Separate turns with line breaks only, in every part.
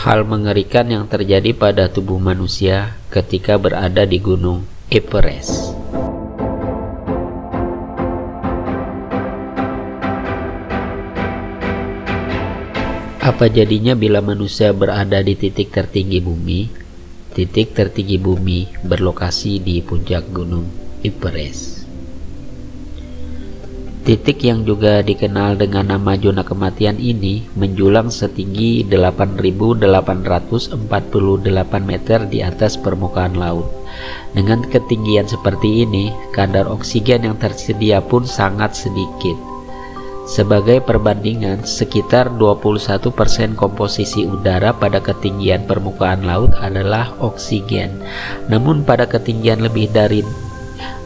hal mengerikan yang terjadi pada tubuh manusia ketika berada di Gunung Everest. Apa jadinya bila manusia berada di titik tertinggi bumi? Titik tertinggi bumi berlokasi di puncak Gunung Everest. Titik yang juga dikenal dengan nama zona kematian ini menjulang setinggi 8.848 meter di atas permukaan laut. Dengan ketinggian seperti ini, kadar oksigen yang tersedia pun sangat sedikit. Sebagai perbandingan, sekitar 21% komposisi udara pada ketinggian permukaan laut adalah oksigen. Namun pada ketinggian lebih dari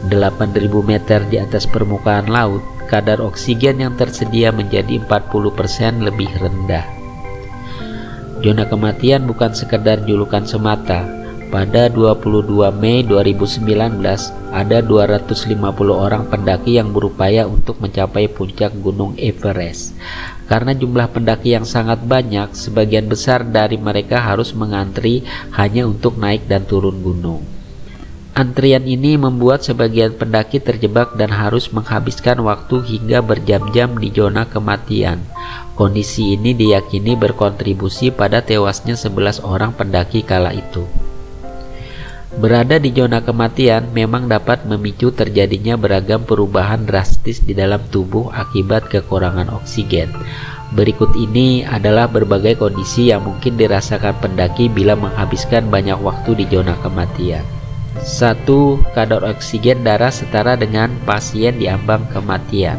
8.000 meter di atas permukaan laut, kadar oksigen yang tersedia menjadi 40% lebih rendah. Zona kematian bukan sekedar julukan semata. Pada 22 Mei 2019, ada 250 orang pendaki yang berupaya untuk mencapai puncak Gunung Everest. Karena jumlah pendaki yang sangat banyak, sebagian besar dari mereka harus mengantri hanya untuk naik dan turun gunung. Antrian ini membuat sebagian pendaki terjebak dan harus menghabiskan waktu hingga berjam-jam di zona kematian. Kondisi ini diyakini berkontribusi pada tewasnya 11 orang pendaki kala itu. Berada di zona kematian memang dapat memicu terjadinya beragam perubahan drastis di dalam tubuh akibat kekurangan oksigen. Berikut ini adalah berbagai kondisi yang mungkin dirasakan pendaki bila menghabiskan banyak waktu di zona kematian. Satu, kadar oksigen darah setara dengan pasien di ambang kematian.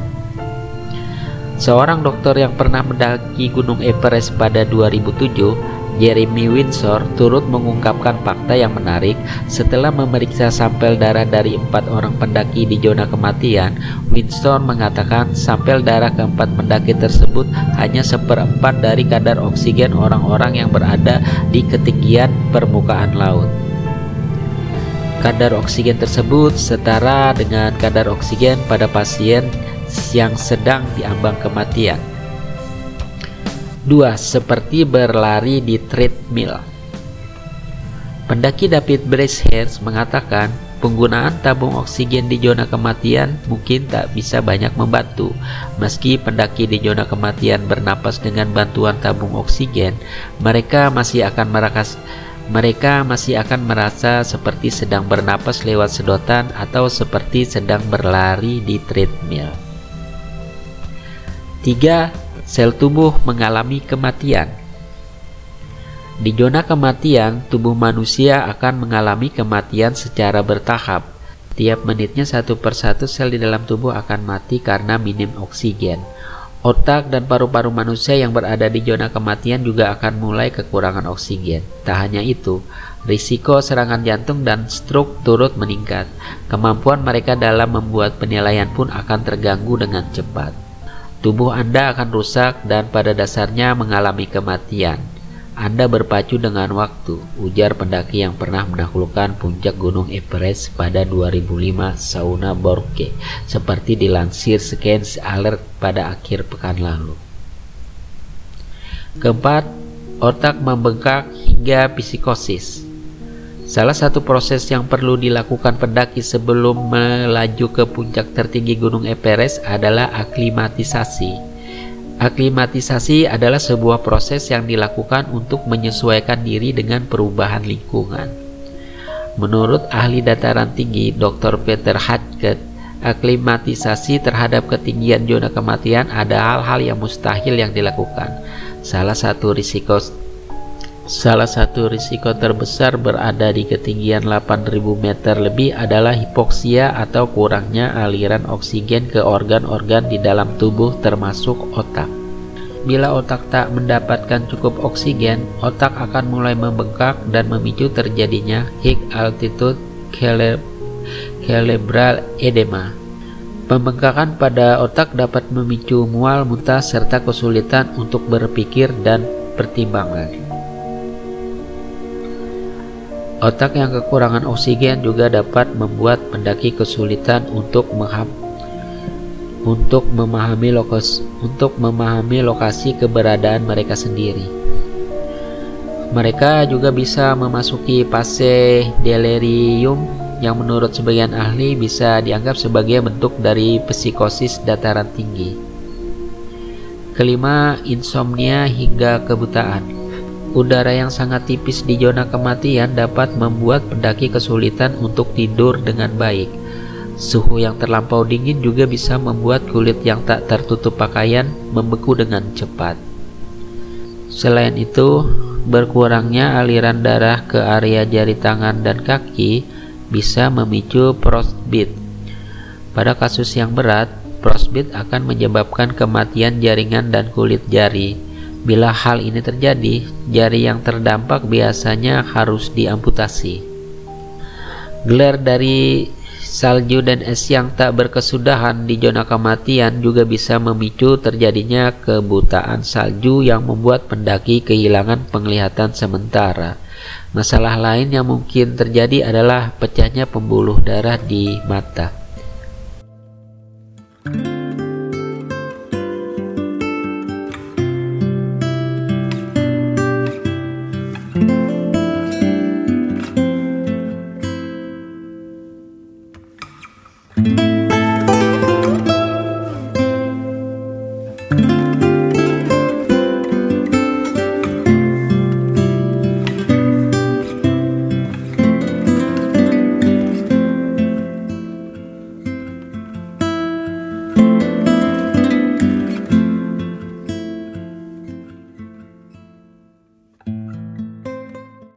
Seorang dokter yang pernah mendaki Gunung Everest pada 2007 Jeremy Windsor turut mengungkapkan fakta yang menarik setelah memeriksa sampel darah dari empat orang pendaki di zona kematian. Windsor mengatakan sampel darah keempat pendaki tersebut hanya seperempat dari kadar oksigen orang-orang yang berada di ketinggian permukaan laut. Kadar oksigen tersebut setara dengan kadar oksigen pada pasien yang sedang diambang kematian. 2. Seperti berlari di treadmill. Pendaki David Bracehair mengatakan penggunaan tabung oksigen di zona kematian mungkin tak bisa banyak membantu. Meski pendaki di zona kematian bernapas dengan bantuan tabung oksigen, mereka masih akan merakas mereka masih akan merasa seperti sedang bernapas lewat sedotan atau seperti sedang berlari di treadmill. 3. Sel tubuh mengalami kematian. Di zona kematian, tubuh manusia akan mengalami kematian secara bertahap. Tiap menitnya satu persatu sel di dalam tubuh akan mati karena minim oksigen. Otak dan paru-paru manusia yang berada di zona kematian juga akan mulai kekurangan oksigen. Tak hanya itu, risiko serangan jantung dan stroke turut meningkat. Kemampuan mereka dalam membuat penilaian pun akan terganggu dengan cepat. Tubuh Anda akan rusak dan pada dasarnya mengalami kematian. Anda berpacu dengan waktu, ujar pendaki yang pernah menaklukkan puncak Gunung Everest pada 2005 Sauna Borke, seperti dilansir Scans Alert pada akhir pekan lalu. Keempat, otak membengkak hingga psikosis. Salah satu proses yang perlu dilakukan pendaki sebelum melaju ke puncak tertinggi Gunung Everest adalah aklimatisasi. Aklimatisasi adalah sebuah proses yang dilakukan untuk menyesuaikan diri dengan perubahan lingkungan. Menurut ahli dataran tinggi Dr. Peter Hackett, aklimatisasi terhadap ketinggian zona kematian ada hal-hal yang mustahil yang dilakukan. Salah satu risiko Salah satu risiko terbesar berada di ketinggian 8000 meter lebih adalah hipoksia atau kurangnya aliran oksigen ke organ-organ di dalam tubuh termasuk otak. Bila otak tak mendapatkan cukup oksigen, otak akan mulai membengkak dan memicu terjadinya high altitude cerebral edema. Pembengkakan pada otak dapat memicu mual, muntah, serta kesulitan untuk berpikir dan pertimbangan. Otak yang kekurangan oksigen juga dapat membuat pendaki kesulitan untuk menghap untuk memahami lokasi untuk memahami lokasi keberadaan mereka sendiri. Mereka juga bisa memasuki fase delirium yang menurut sebagian ahli bisa dianggap sebagai bentuk dari psikosis dataran tinggi. Kelima, insomnia hingga kebutaan. Udara yang sangat tipis di zona kematian dapat membuat pendaki kesulitan untuk tidur dengan baik. Suhu yang terlampau dingin juga bisa membuat kulit yang tak tertutup pakaian membeku dengan cepat. Selain itu, berkurangnya aliran darah ke area jari tangan dan kaki bisa memicu frostbite. Pada kasus yang berat, frostbite akan menyebabkan kematian jaringan dan kulit jari. Bila hal ini terjadi, jari yang terdampak biasanya harus diamputasi. Glare dari Salju dan es yang tak berkesudahan di zona kematian juga bisa memicu terjadinya kebutaan salju yang membuat pendaki kehilangan penglihatan sementara. Masalah lain yang mungkin terjadi adalah pecahnya pembuluh darah di mata.